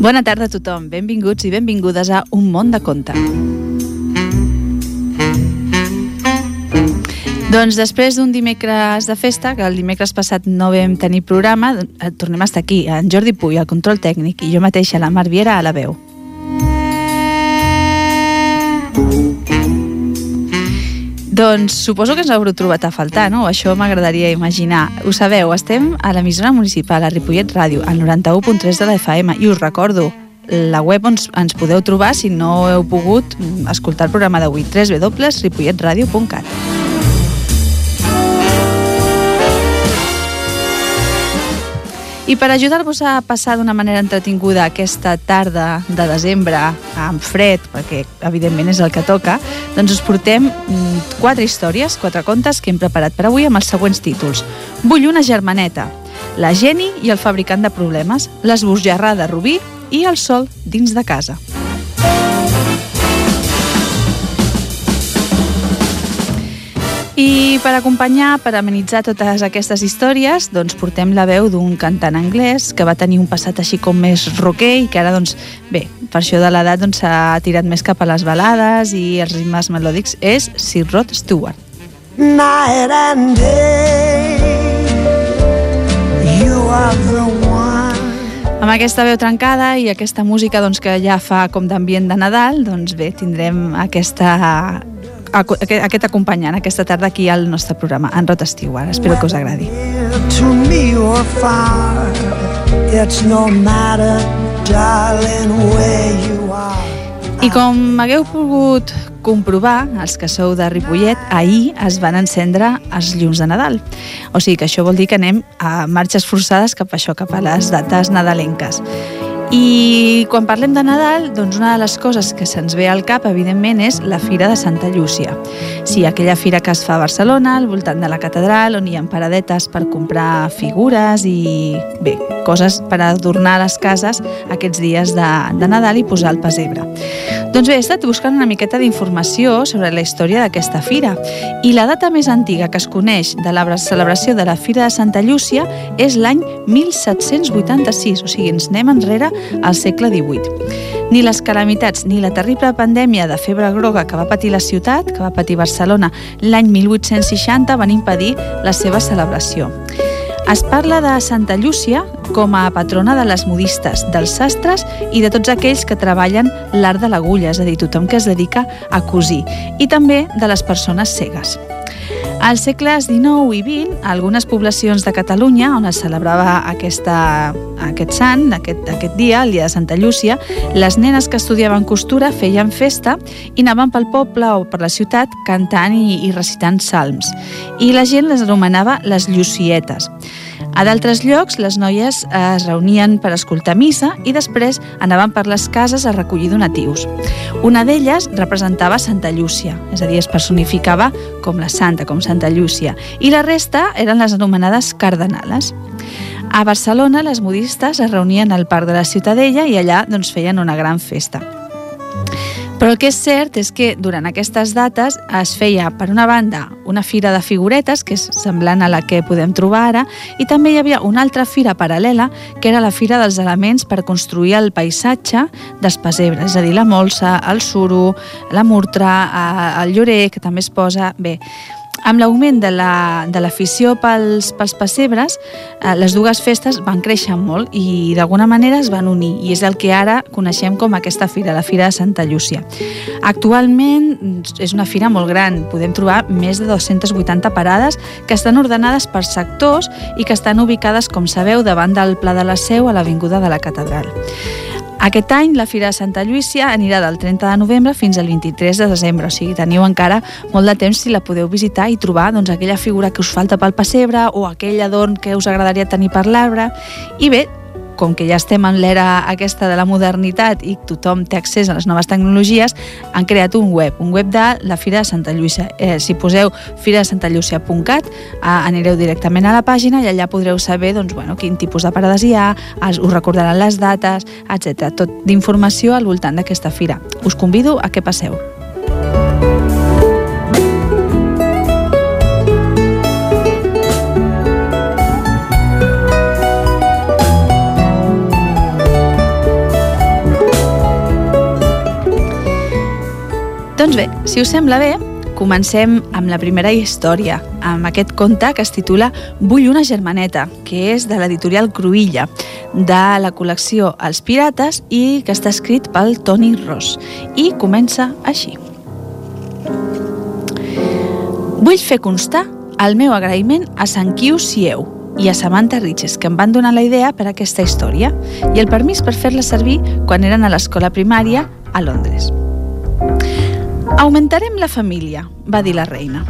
Bona tarda a tothom, benvinguts i benvingudes a Un món de conte. Doncs després d'un dimecres de festa, que el dimecres passat no vam tenir programa, eh, tornem a estar aquí, en Jordi Puy, al control tècnic, i jo mateixa, la Mar Viera, a la veu. Doncs suposo que ens haureu trobat a faltar, no? Això m'agradaria imaginar. Ho sabeu, estem a l'emissora municipal, a Ripollet Ràdio, al 91.3 de la FM, i us recordo, la web on ens podeu trobar si no heu pogut escoltar el programa d'avui, www.ripolletradio.cat. I per ajudar-vos a passar d'una manera entretinguda aquesta tarda de desembre amb fred, perquè evidentment és el que toca, doncs us portem mm, quatre històries, quatre contes que hem preparat per avui amb els següents títols. Vull una germaneta, la Geni i el fabricant de problemes, l'esbojarrà de Rubí i el sol dins de casa. I per acompanyar, per amenitzar totes aquestes històries, doncs portem la veu d'un cantant anglès que va tenir un passat així com més rocker i que ara, doncs, bé, per això de l'edat doncs, s'ha doncs, tirat més cap a les balades i els ritmes melòdics, és Sir Rod Stewart. Night and day You are the one amb aquesta veu trencada i aquesta música doncs, que ja fa com d'ambient de Nadal, doncs bé, tindrem aquesta aquest acompanyant aquesta tarda aquí al nostre programa, en Rot Stewart. Espero que us agradi. To me or far, it's no matter, darling, where you are. I com hagueu pogut comprovar, els que sou de Ripollet, ahir es van encendre els llums de Nadal. O sigui que això vol dir que anem a marxes forçades cap a això, cap a les dates nadalenques. I quan parlem de Nadal, doncs una de les coses que se'ns ve al cap, evidentment, és la Fira de Santa Llúcia. Sí, aquella fira que es fa a Barcelona, al voltant de la catedral, on hi ha paradetes per comprar figures i, bé, coses per adornar les cases aquests dies de, de Nadal i posar el pesebre. Doncs bé, he estat buscant una miqueta d'informació sobre la història d'aquesta fira i la data més antiga que es coneix de la celebració de la Fira de Santa Llúcia és l'any 1786, o sigui, ens anem enrere al segle XVIII. Ni les calamitats ni la terrible pandèmia de febre groga que va patir la ciutat, que va patir Barcelona l'any 1860, van impedir la seva celebració. Es parla de Santa Llúcia com a patrona de les modistes, dels sastres i de tots aquells que treballen l'art de l'agulla, és a dir, tothom que es dedica a cosir, i també de les persones cegues. Als segles XIX i XX, algunes poblacions de Catalunya, on es celebrava aquesta, aquest sant, aquest, aquest dia, el dia de Santa Llúcia, les nenes que estudiaven costura feien festa i anaven pel poble o per la ciutat cantant i, i recitant salms. I la gent les anomenava les llucietes. A d'altres llocs, les noies es reunien per escoltar missa i després anaven per les cases a recollir donatius. Una d'elles representava Santa Llúcia, és a dir, es personificava com la santa, com Santa Llúcia, i la resta eren les anomenades cardenales. A Barcelona, les modistes es reunien al Parc de la Ciutadella i allà doncs, feien una gran festa. Però el que és cert és que durant aquestes dates es feia, per una banda, una fira de figuretes, que és semblant a la que podem trobar ara, i també hi havia una altra fira paral·lela, que era la fira dels elements per construir el paisatge d'Espesebre, és a dir, la molsa, el suro, la murtra, eh, el llorer, que també es posa... Bé, amb l'augment de l'afició la, pels, pels pessebres, eh, les dues festes van créixer molt i d'alguna manera es van unir i és el que ara coneixem com aquesta fira, la Fira de Santa Llúcia. Actualment és una fira molt gran, podem trobar més de 280 parades que estan ordenades per sectors i que estan ubicades, com sabeu, davant del Pla de la Seu a l'Avinguda de la Catedral. Aquest any la Fira de Santa Lluïcia anirà del 30 de novembre fins al 23 de desembre, o sigui, teniu encara molt de temps si la podeu visitar i trobar doncs, aquella figura que us falta pel pessebre o aquell adorn que us agradaria tenir per l'arbre. I bé, com que ja estem en l'era aquesta de la modernitat i tothom té accés a les noves tecnologies, han creat un web, un web de la Fira de Santa Lluïsa. Eh, si poseu firadesantallúcia.cat eh, anireu directament a la pàgina i allà podreu saber doncs, bueno, quin tipus de parades hi ha, us recordaran les dates, etc. Tot d'informació al voltant d'aquesta fira. Us convido a que passeu. Doncs bé, si us sembla bé, comencem amb la primera història, amb aquest conte que es titula Vull una germaneta, que és de l'editorial Cruïlla, de la col·lecció Els Pirates i que està escrit pel Toni Ross. I comença així. Vull fer constar el meu agraïment a Sant Quiu Sieu i a Samantha Riches, que em van donar la idea per a aquesta història i el permís per fer-la servir quan eren a l'escola primària a Londres. Augmentarem la família, va dir la reina.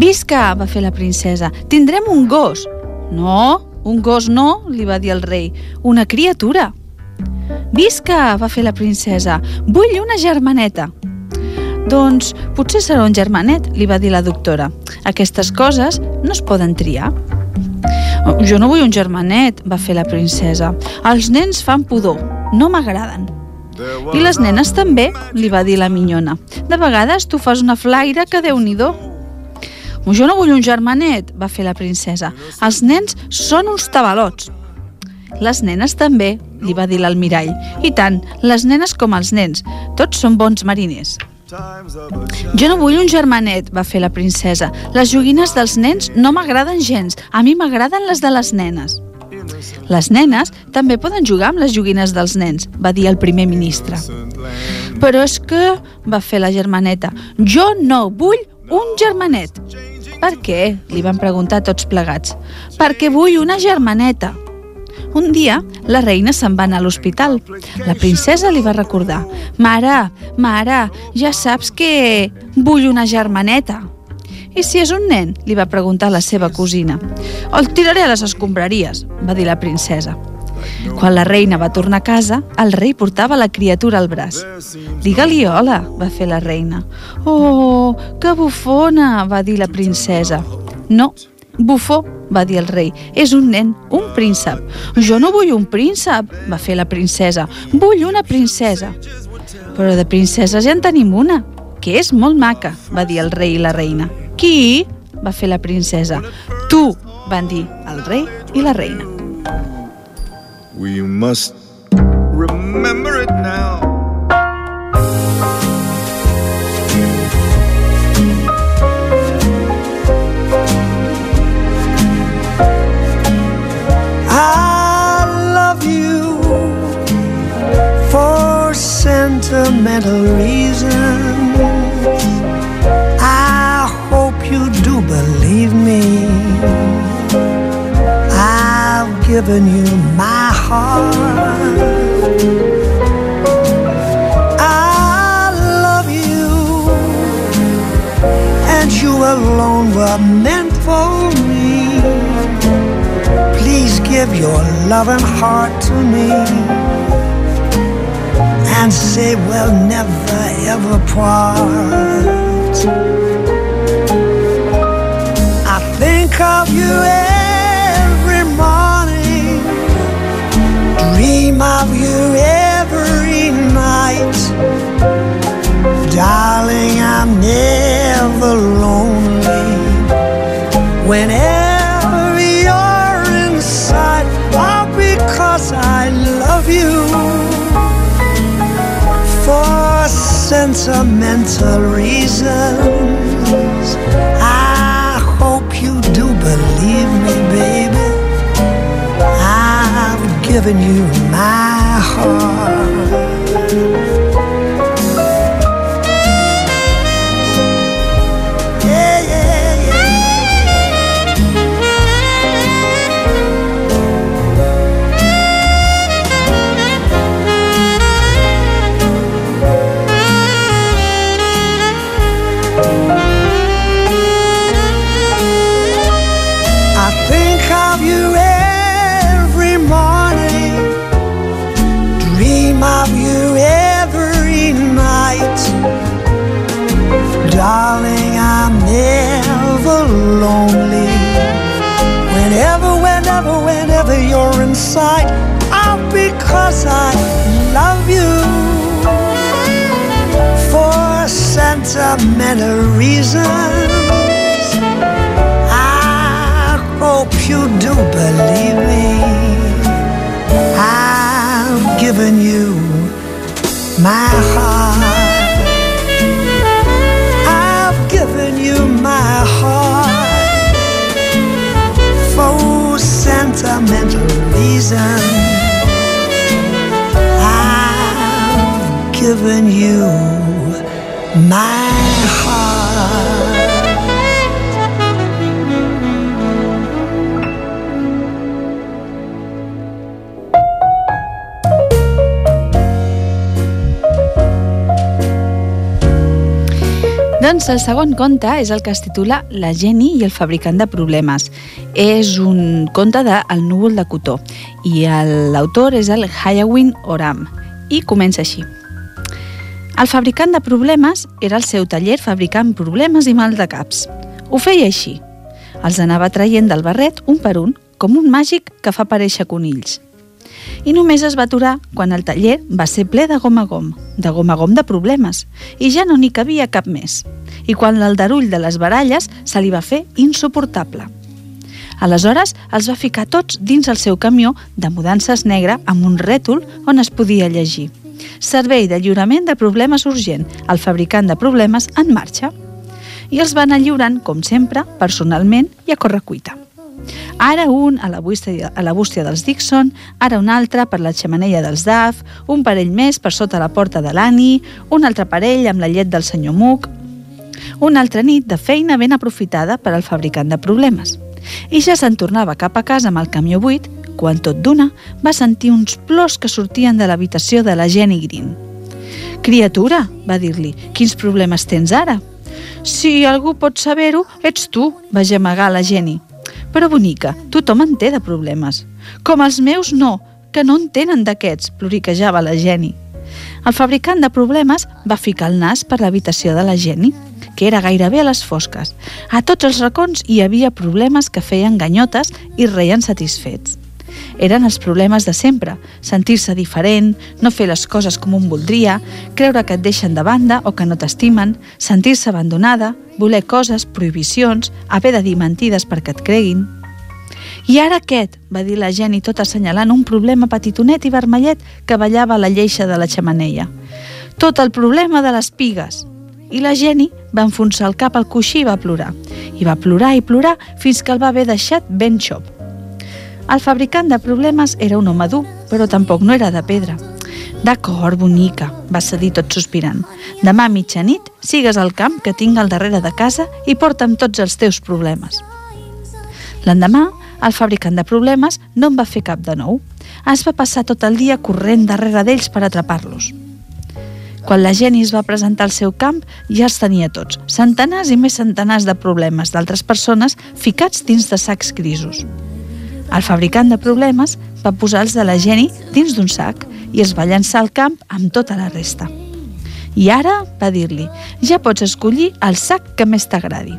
Visca, va fer la princesa, tindrem un gos. No, un gos no, li va dir el rei, una criatura. Visca, va fer la princesa, vull una germaneta. Doncs potser serà un germanet, li va dir la doctora. Aquestes coses no es poden triar. Jo no vull un germanet, va fer la princesa. Els nens fan pudor, no m'agraden. I les nenes també, li va dir la minyona. De vegades tu fas una flaire que déu nhi Jo no vull un germanet, va fer la princesa. Els nens són uns tabalots. Les nenes també, li va dir l'almirall. I tant, les nenes com els nens. Tots són bons mariners. Jo no vull un germanet, va fer la princesa. Les joguines dels nens no m'agraden gens. A mi m'agraden les de les nenes. Les nenes també poden jugar amb les joguines dels nens, va dir el primer ministre. Però és que, va fer la germaneta, jo no vull un germanet. Per què? li van preguntar tots plegats. Perquè vull una germaneta. Un dia, la reina se'n va anar a l'hospital. La princesa li va recordar. Mare, mare, ja saps que vull una germaneta. I si és un nen? li va preguntar la seva cosina. El tiraré a les escombraries, va dir la princesa. Quan la reina va tornar a casa, el rei portava la criatura al braç. Digue-li hola, va fer la reina. Oh, que bufona, va dir la princesa. No, bufó, va dir el rei. És un nen, un príncep. Jo no vull un príncep, va fer la princesa. Vull una princesa. Però de princeses ja en tenim una, que és molt maca, va dir el rei i la reina. Qui? va fer la princesa. Tu, van dir el rei i la reina. We must remember it now. I love you for sentimental reasons believe me. I've given you my heart. I love you, and you alone were meant for me. Please give your loving heart to me. And say we'll never ever part of you every morning, dream of you every night. Darling, I'm never lonely whenever you're inside. All because I love you for sentimental reasons. Given you my heart. Doncs el segon conte és el que es titula La Jenny i el fabricant de problemes. És un conte de El núvol de cotó i l'autor és el Hayawin Oram i comença així. El fabricant de problemes era el seu taller fabricant problemes i mal de caps. Ho feia així. Els anava traient del barret un per un, com un màgic que fa aparèixer conills i només es va aturar quan el taller va ser ple de gom a gom, de gom a gom de problemes, i ja no n'hi cabia cap més. I quan l'aldarull de les baralles se li va fer insuportable. Aleshores els va ficar tots dins el seu camió de mudances negre amb un rètol on es podia llegir. Servei de lliurament de problemes urgent, el fabricant de problemes en marxa. I els va anar lliurant, com sempre, personalment i a correcuita. Ara un a la bústia, a la bústia dels Dixon, ara un altre per la xemeneia dels Duff, un parell més per sota la porta de l'Annie, un altre parell amb la llet del senyor Mook, una altra nit de feina ben aprofitada per al fabricant de problemes. I ja se'n tornava cap a casa amb el camió buit quan tot d'una va sentir uns plors que sortien de l'habitació de la Jenny Green. «Criatura», va dir-li, «quins problemes tens ara?» «Si algú pot saber-ho, ets tu», va gemegar la Jenny. Però, bonica, tothom en té de problemes. Com els meus, no, que no en tenen d'aquests, ploriquejava la Jenny. El fabricant de problemes va ficar el nas per l'habitació de la Jenny, que era gairebé a les fosques. A tots els racons hi havia problemes que feien ganyotes i reien satisfets. Eren els problemes de sempre, sentir-se diferent, no fer les coses com un voldria, creure que et deixen de banda o que no t'estimen, sentir-se abandonada, voler coses, prohibicions, haver de dir mentides perquè et creguin. I ara aquest, va dir la Jenny tot assenyalant un problema petitonet i vermellet que ballava a la lleixa de la xamaneia. Tot el problema de les pigues. I la Jenny va enfonsar el cap al coixí i va plorar. I va plorar i plorar fins que el va haver deixat ben xop. El fabricant de problemes era un home dur, però tampoc no era de pedra. D'acord, bonica, va cedir tot sospirant. Demà a mitjanit sigues al camp que tinc al darrere de casa i porta'm tots els teus problemes. L'endemà, el fabricant de problemes no en va fer cap de nou. Es va passar tot el dia corrent darrere d'ells per atrapar-los. Quan la Jenny es va presentar al seu camp, ja els tenia tots, centenars i més centenars de problemes d'altres persones ficats dins de sacs grisos. El fabricant de problemes va posar els de la Jenny dins d'un sac i es va llançar al camp amb tota la resta. I ara, va dir-li, ja pots escollir el sac que més t'agradi.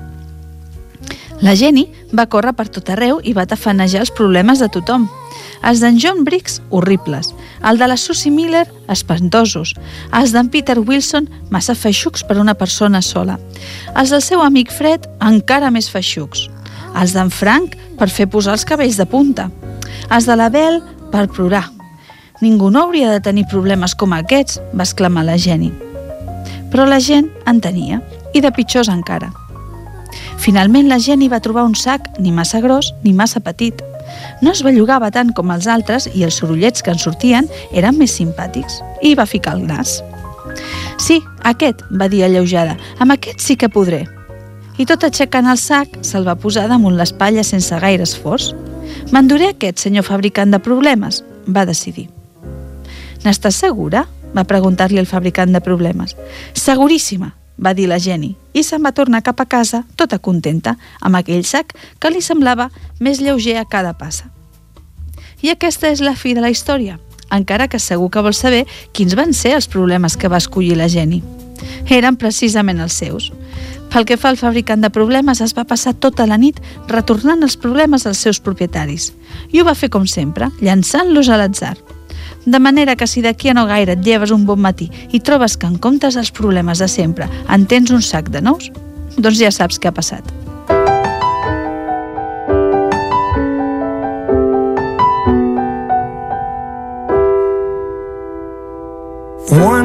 La Jenny va córrer per tot arreu i va tafanejar els problemes de tothom. Els d'en John Briggs, horribles. El de la Susie Miller, espantosos. Els d'en Peter Wilson, massa feixucs per una persona sola. Els del seu amic Fred, encara més feixucs els d'en Frank per fer posar els cabells de punta, els de la Bel per plorar. Ningú no hauria de tenir problemes com aquests, va exclamar la Jenny. Però la gent en tenia, i de pitjors encara. Finalment la Jenny va trobar un sac ni massa gros ni massa petit. No es bellugava tant com els altres i els sorollets que en sortien eren més simpàtics. I va ficar el nas. Sí, aquest, va dir alleujada, amb aquest sí que podré i tot aixecant el sac se'l va posar damunt l'espatlla sense gaire esforç. «M'enduré aquest, senyor fabricant de problemes», va decidir. «N'estàs segura?», va preguntar-li el fabricant de problemes. «Seguríssima», va dir la Jenny, i se'n va tornar cap a casa, tota contenta, amb aquell sac que li semblava més lleuger a cada passa. I aquesta és la fi de la història, encara que segur que vols saber quins van ser els problemes que va escollir la Jenny. Eren precisament els seus. Pel que fa al fabricant de problemes, es va passar tota la nit retornant els problemes als seus propietaris. I ho va fer com sempre, llançant-los a l'atzar. De manera que si d'aquí a no gaire et lleves un bon matí i trobes que en comptes dels problemes de sempre en tens un sac de nous, doncs ja saps què ha passat.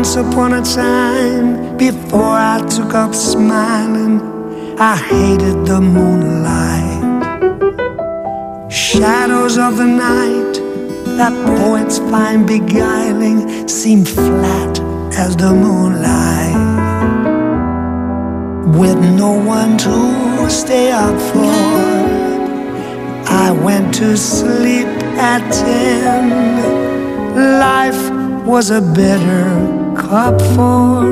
Once upon a time, before I took up smiling, I hated the moonlight. Shadows of the night that poets find beguiling seem flat as the moonlight with no one to stay up for. I went to sleep at ten. Life was a bitter cup for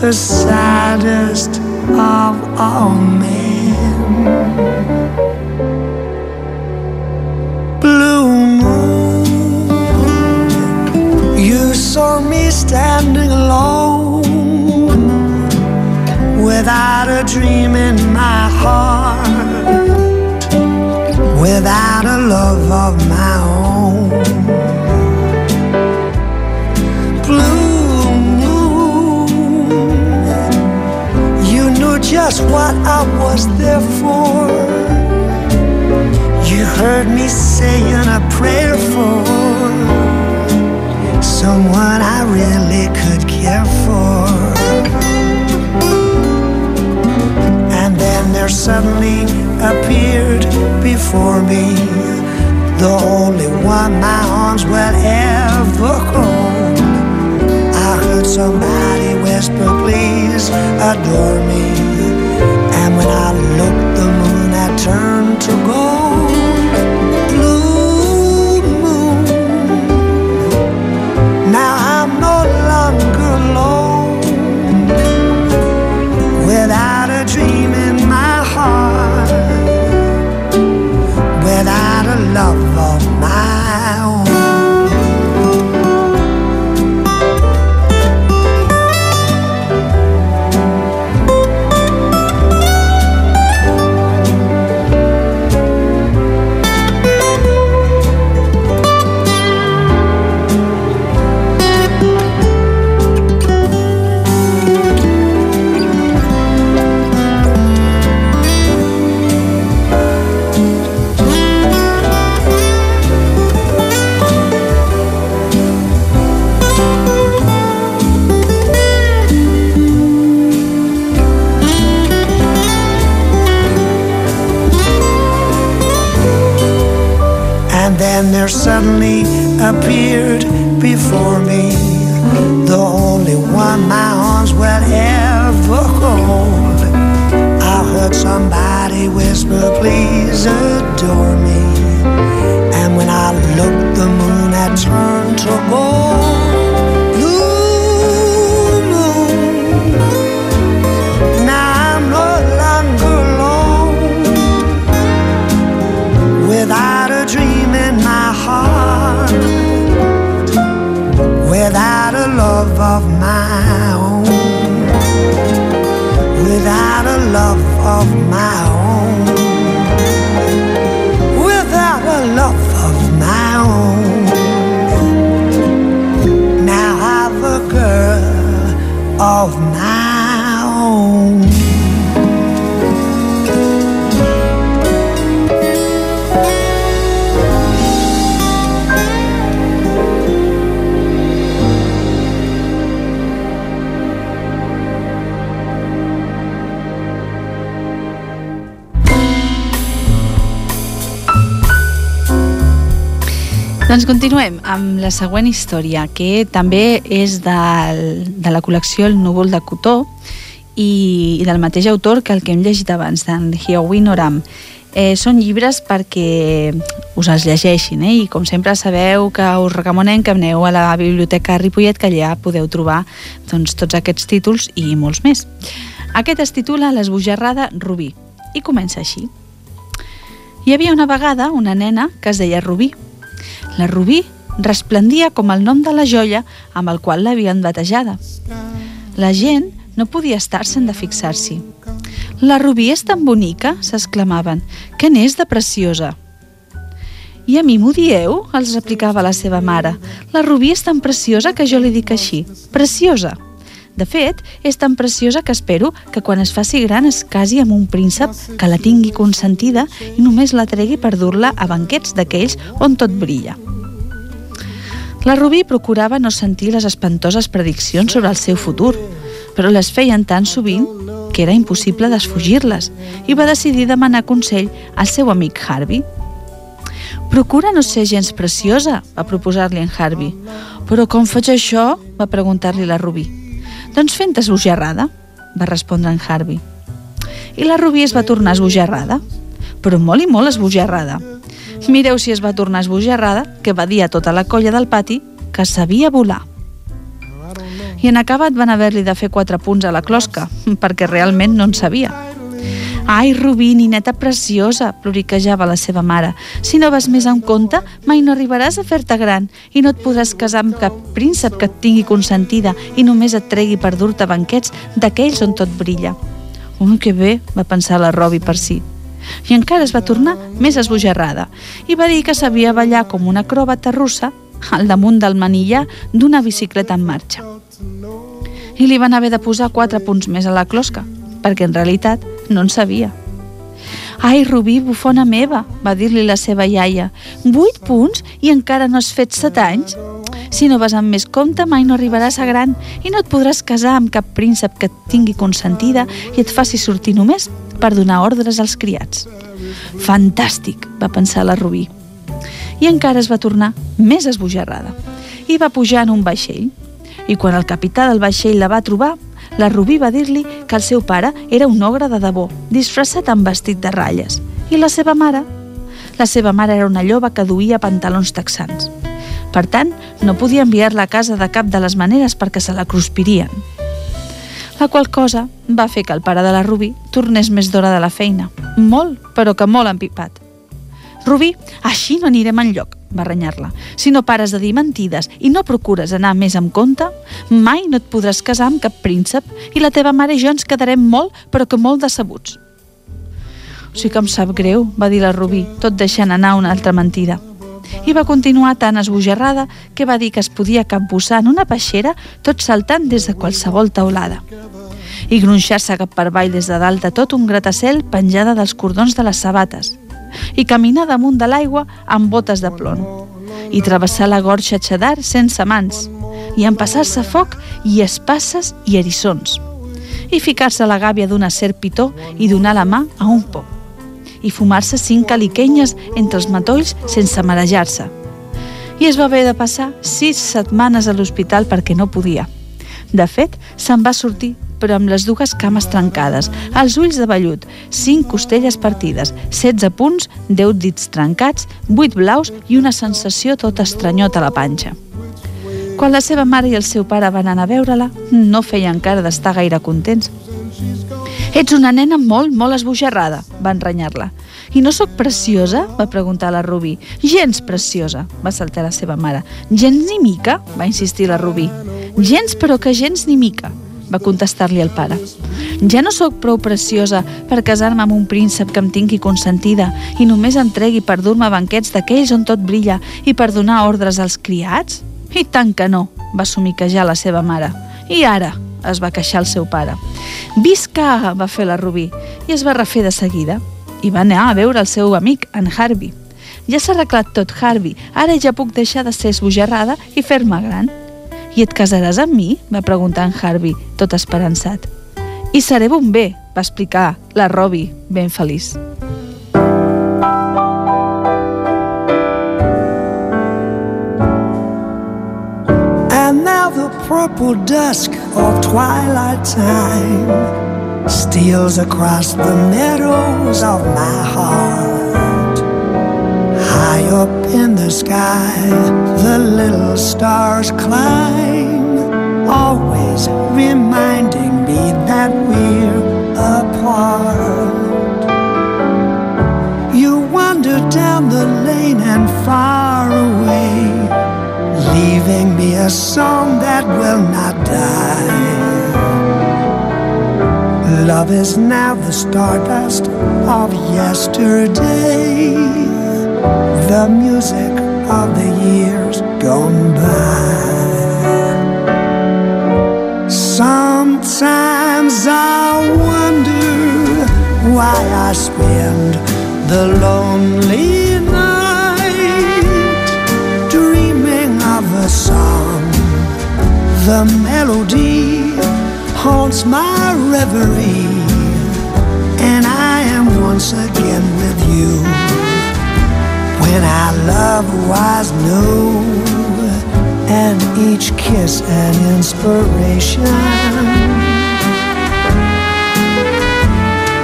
the saddest of all men. Blue moon, you saw me standing alone without a dream in my heart, without a love of my own. Just what I was there for. You heard me saying a prayer of my Doncs continuem amb la següent història, que també és del, de la col·lecció El núvol de cotó i, i del mateix autor que el que hem llegit abans, d'en Hiowin Oram. Eh, són llibres perquè us els llegeixin, eh? i com sempre sabeu que us recomanem que aneu a la Biblioteca Ripollet, que allà podeu trobar doncs, tots aquests títols i molts més. Aquest es titula L'esbojarrada Rubí, i comença així. Hi havia una vegada una nena que es deia Rubí, la Rubí resplendia com el nom de la joia amb el qual l'havien batejada. La gent no podia estar-se'n de fixar-s'hi. La Rubí és tan bonica, s'exclamaven, que n'és de preciosa. I a mi m'ho dieu? els replicava la seva mare. La Rubí és tan preciosa que jo li dic així, preciosa. De fet, és tan preciosa que espero que quan es faci gran es casi amb un príncep que la tingui consentida i només la tregui per dur-la a banquets d'aquells on tot brilla. La Rubí procurava no sentir les espantoses prediccions sobre el seu futur, però les feien tan sovint que era impossible desfugir-les i va decidir demanar consell al seu amic Harvey. Procura no ser gens preciosa, va proposar-li en Harvey. Però com faig això? va preguntar-li la Rubí. Doncs fent esbojarrada, va respondre en Harvey. I la Rubí es va tornar esbojarrada, però molt i molt esbojarrada. Mireu si es va tornar esbojarrada, que va dir a tota la colla del pati que sabia volar. I en acabat van haver-li de fer quatre punts a la closca, perquè realment no en sabia. Ai, Rubí, nineta preciosa, ploriquejava la seva mare. Si no vas més en compte, mai no arribaràs a fer-te gran i no et podràs casar amb cap príncep que et tingui consentida i només et tregui per dur-te banquets d'aquells on tot brilla. Ui, que bé, va pensar la Robi per si. I encara es va tornar més esbojarrada i va dir que sabia ballar com una acròbata russa al damunt del manillar d'una bicicleta en marxa. I li van haver de posar quatre punts més a la closca, perquè en realitat no en sabia. Ai, Rubí, bufona meva, va dir-li la seva iaia. Vuit punts i encara no has fet set anys? Si no vas amb més compte, mai no arribaràs a gran i no et podràs casar amb cap príncep que et tingui consentida i et faci sortir només per donar ordres als criats. Fantàstic, va pensar la Rubí. I encara es va tornar més esbojarrada. I va pujar en un vaixell. I quan el capità del vaixell la va trobar, la Rubí va dir-li que el seu pare era un ogre de debò, disfressat amb vestit de ratlles. I la seva mare? La seva mare era una lloba que duia pantalons texans. Per tant, no podia enviar-la a casa de cap de les maneres perquè se la cruspirien. La qual cosa va fer que el pare de la Rubí tornés més d'hora de la feina. Molt, però que molt empipat. Rubí, així no anirem enlloc, va renyar-la. Si no pares de dir mentides i no procures anar més amb compte, mai no et podràs casar amb cap príncep i la teva mare i jo ens quedarem molt, però que molt decebuts. Sí que em sap greu, va dir la Rubí, tot deixant anar una altra mentida. I va continuar tan esbojarrada que va dir que es podia capbussar en una peixera tot saltant des de qualsevol taulada i gronxar-se cap per avall des de dalt de tot un gratacel penjada dels cordons de les sabates i caminar damunt de l'aigua amb botes de plom i travessar la gorxa xedar sense mans i empassar-se foc i espasses i erissons i ficar-se a la gàbia d'una serp pitó i donar la mà a un pop i fumar-se cinc caliquenyes entre els matolls sense marejar-se. I es va haver de passar sis setmanes a l'hospital perquè no podia. De fet, se'n va sortir però amb les dues cames trencades, els ulls de vellut, 5 costelles partides, 16 punts, 10 dits trencats, 8 blaus i una sensació tot estranyota a la panxa. Quan la seva mare i el seu pare van anar a veure-la, no feien cara d'estar gaire contents. Ets una nena molt, molt esbojarrada, van renyar-la. I no sóc preciosa? va preguntar la Rubí. Gens preciosa, va saltar la seva mare. Gens ni mica? va insistir la Rubí. Gens, però que gens ni mica va contestar-li el pare. Ja no sóc prou preciosa per casar-me amb un príncep que em tingui consentida i només em tregui per dur-me banquets d'aquells on tot brilla i per donar ordres als criats? I tant que no, va somiquejar la seva mare. I ara? es va queixar el seu pare. Visca! va fer la Rubí i es va refer de seguida. I va anar a veure el seu amic, en Harvey. Ja s'ha arreglat tot, Harvey. Ara ja puc deixar de ser esbojarrada i fer-me gran. I et casaràs amb mi? va preguntar en Harvey, tot esperançat. I seré bomber, va explicar la Robbie, ben feliç. And now the purple dusk of twilight time steals across the meadows of my heart. High up in the sky, the little stars climb, always reminding me that we're apart. You wander down the lane and far away, leaving me a song that will not die. Love is now the stardust of yesterday the music of the years gone by. Sometimes I wonder why I spend the lonely night dreaming of a song. The melody haunts my reverie, and I am once again with you when our love was new and each kiss an inspiration.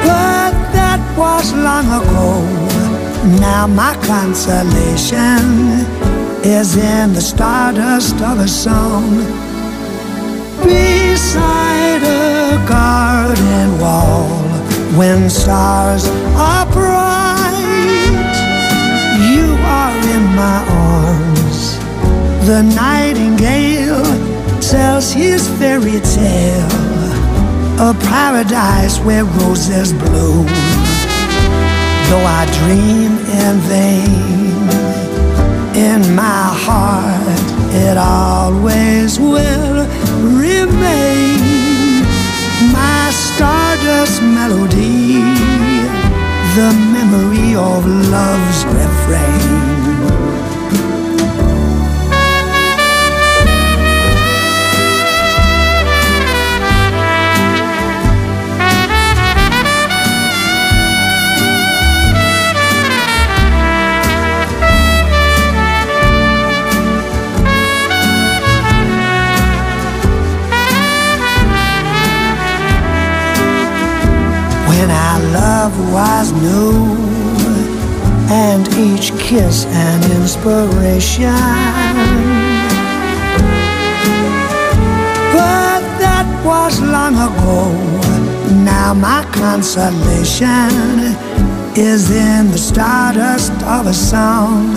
But that was long ago. Now my consolation is in the stardust of a song beside a garden wall when stars are bright. You are in my arms. The nightingale tells his fairy tale, a paradise where roses bloom. Though I dream in vain, in my heart it always will remain my stardust melody, the memory of love's refrain. Love was new and each kiss an inspiration. But that was long ago. Now my consolation is in the stardust of a song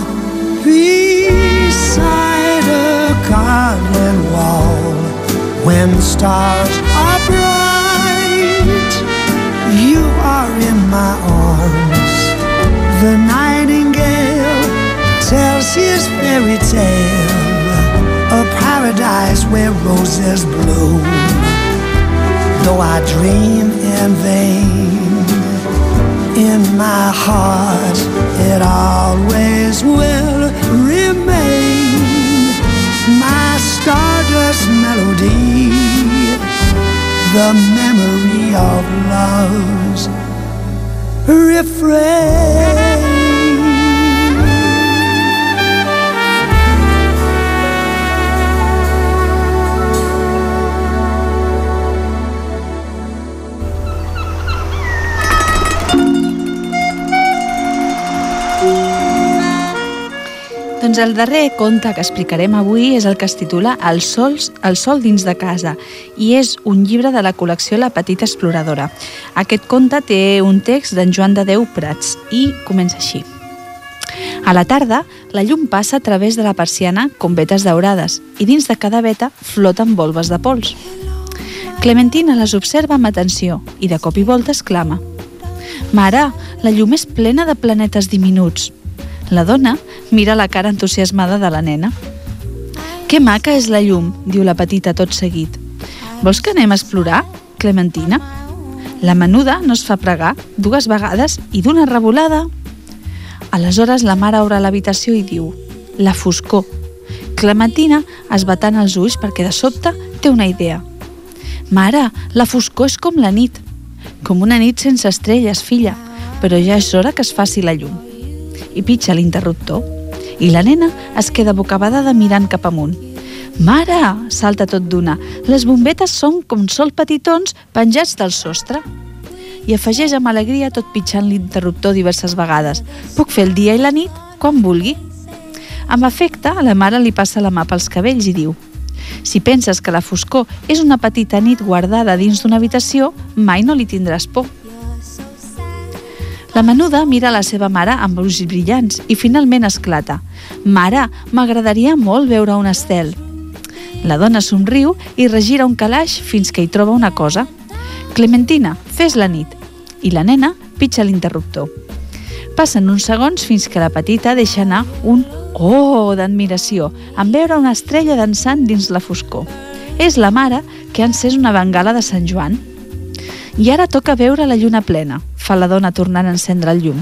beside a garden wall when stars are bright. In my arms. The nightingale tells his fairy tale, a paradise where roses bloom. Though I dream in vain, in my heart it always will remain. My stardust melody the memory of love's refrain. Doncs el darrer conte que explicarem avui és el que es titula El sol, el sol dins de casa i és un llibre de la col·lecció La Petita Exploradora. Aquest conte té un text d'en Joan de Déu Prats i comença així. A la tarda, la llum passa a través de la persiana com vetes daurades i dins de cada veta floten volves de pols. Clementina les observa amb atenció i de cop i volta exclama «Mare, la llum és plena de planetes diminuts. La dona mira la cara entusiasmada de la nena. Que maca és la llum, diu la petita tot seguit. Vols que anem a explorar, Clementina? La menuda no es fa pregar dues vegades i d'una revolada. Aleshores la mare obre l'habitació i diu La foscor. Clementina es batant els ulls perquè de sobte té una idea. Mare, la foscor és com la nit. Com una nit sense estrelles, filla, però ja és hora que es faci la llum i pitja l'interruptor. I la nena es queda bocabadada mirant cap amunt. Mare! salta tot d'una. Les bombetes són com sol petitons penjats del sostre. I afegeix amb alegria tot pitjant l'interruptor diverses vegades. Puc fer el dia i la nit quan vulgui. Amb efecte, la mare li passa la mà pels cabells i diu si penses que la foscor és una petita nit guardada dins d'una habitació, mai no li tindràs por. La menuda mira la seva mare amb ulls brillants i finalment esclata. Mare, m'agradaria molt veure un estel. La dona somriu i regira un calaix fins que hi troba una cosa. Clementina, fes la nit. I la nena pitja l'interruptor. Passen uns segons fins que la petita deixa anar un oh d'admiració en veure una estrella dansant dins la foscor. És la mare que ha encès una bengala de Sant Joan. I ara toca veure la lluna plena, fa la dona tornant a encendre el llum.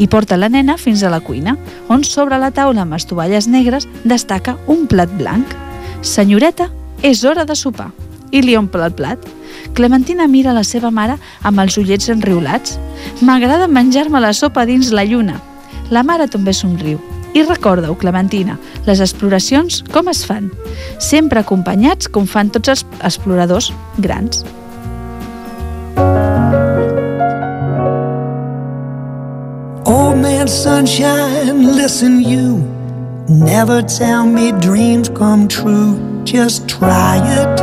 I porta la nena fins a la cuina, on sobre la taula amb les tovalles negres destaca un plat blanc. Senyoreta, és hora de sopar. I li omple el plat. Clementina mira la seva mare amb els ullets enriolats. M'agrada menjar-me la sopa dins la lluna. La mare també somriu. I recorda-ho, Clementina, les exploracions com es fan? Sempre acompanyats com fan tots els exploradors grans. Man sunshine, listen you. Never tell me dreams come true Just try it.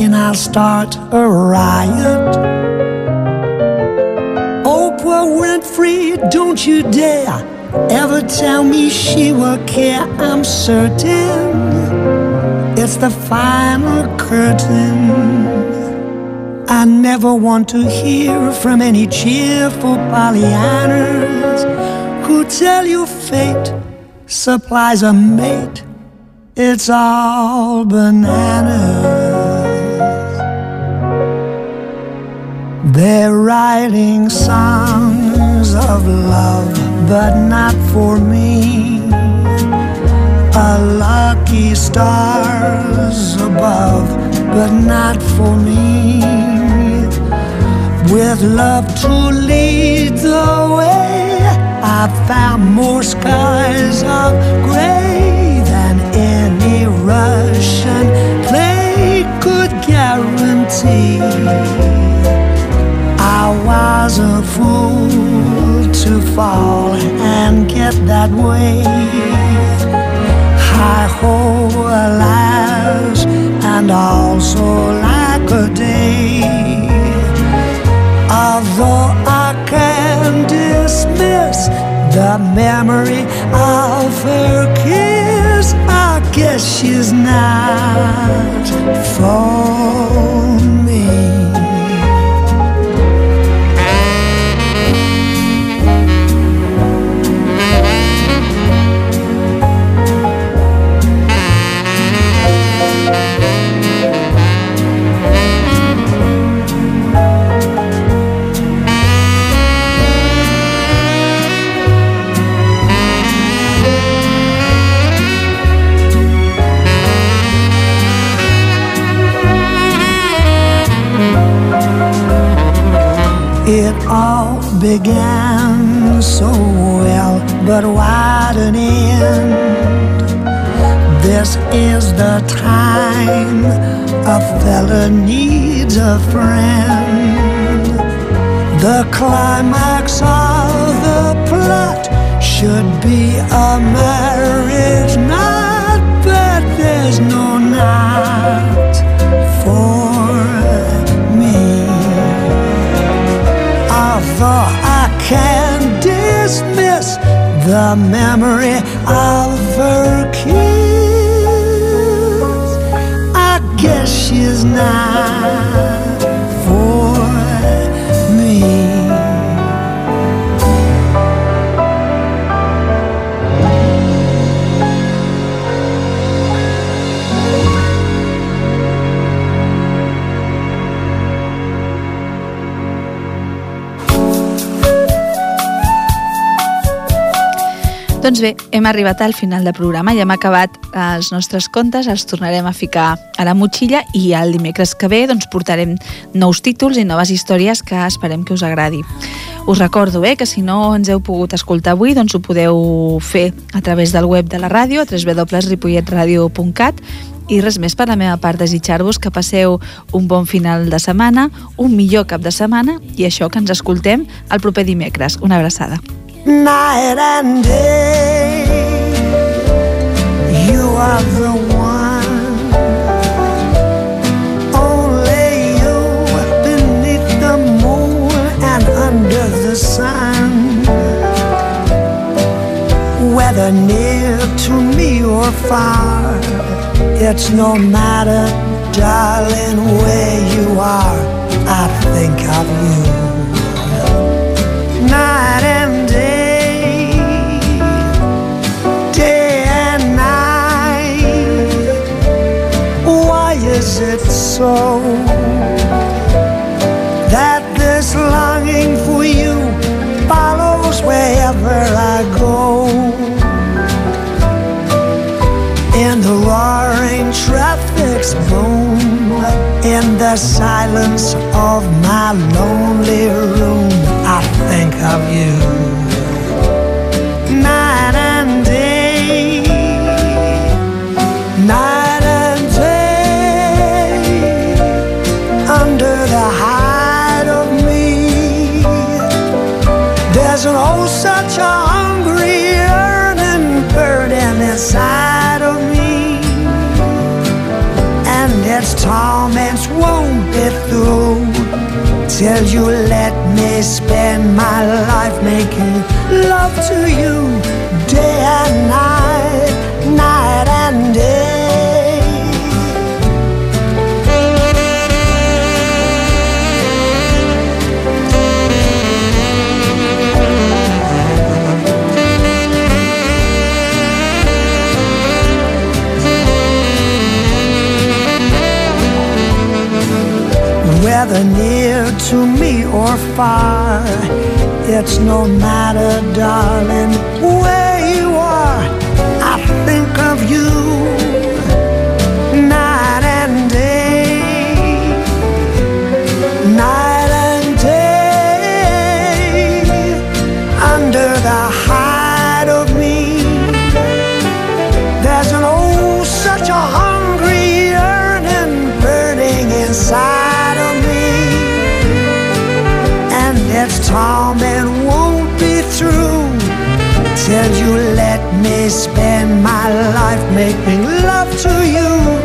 And I'll start a riot. Oprah Winfrey, don't you dare Ever tell me she will care I'm certain. It's the final curtain I never want to hear from any cheerful Pollyannas who tell you fate supplies a mate. It's all bananas. They're writing songs of love, but not for me. A lucky stars above, but not for me with love to lead the way. I found more skies of gray than any Russian play could guarantee. I was a fool to fall and get that way. Hi ho, alas, and also like a day. Although I can dismiss the memory of her kiss, I guess she's not for me. It all began so well, but what an end? This is the time a fella needs a friend. The climax of the plot should be a marriage knot, but there's no Although I can dismiss the memory of her kiss, I guess she's not Doncs bé, hem arribat al final del programa i hem acabat els nostres contes, els tornarem a ficar a la motxilla i el dimecres que ve doncs, portarem nous títols i noves històries que esperem que us agradi. Us recordo eh, que si no ens heu pogut escoltar avui, doncs ho podeu fer a través del web de la ràdio, a www.ripolletradio.cat i res més per la meva part, desitjar-vos que passeu un bon final de setmana, un millor cap de setmana i això que ens escoltem el proper dimecres. Una abraçada. Night and day. You are the one, only you beneath the moon and under the sun. Whether near to me or far, it's no matter, darling, where you are. I think of you night is it so that this longing for you follows wherever I go? In the roaring traffic's boom, in the silence of my lonely room, I think of you. Till you let me spend my life making love to you near to me or far. It's no matter, darling, where you are. I think of you through till you let me spend my life making love to you.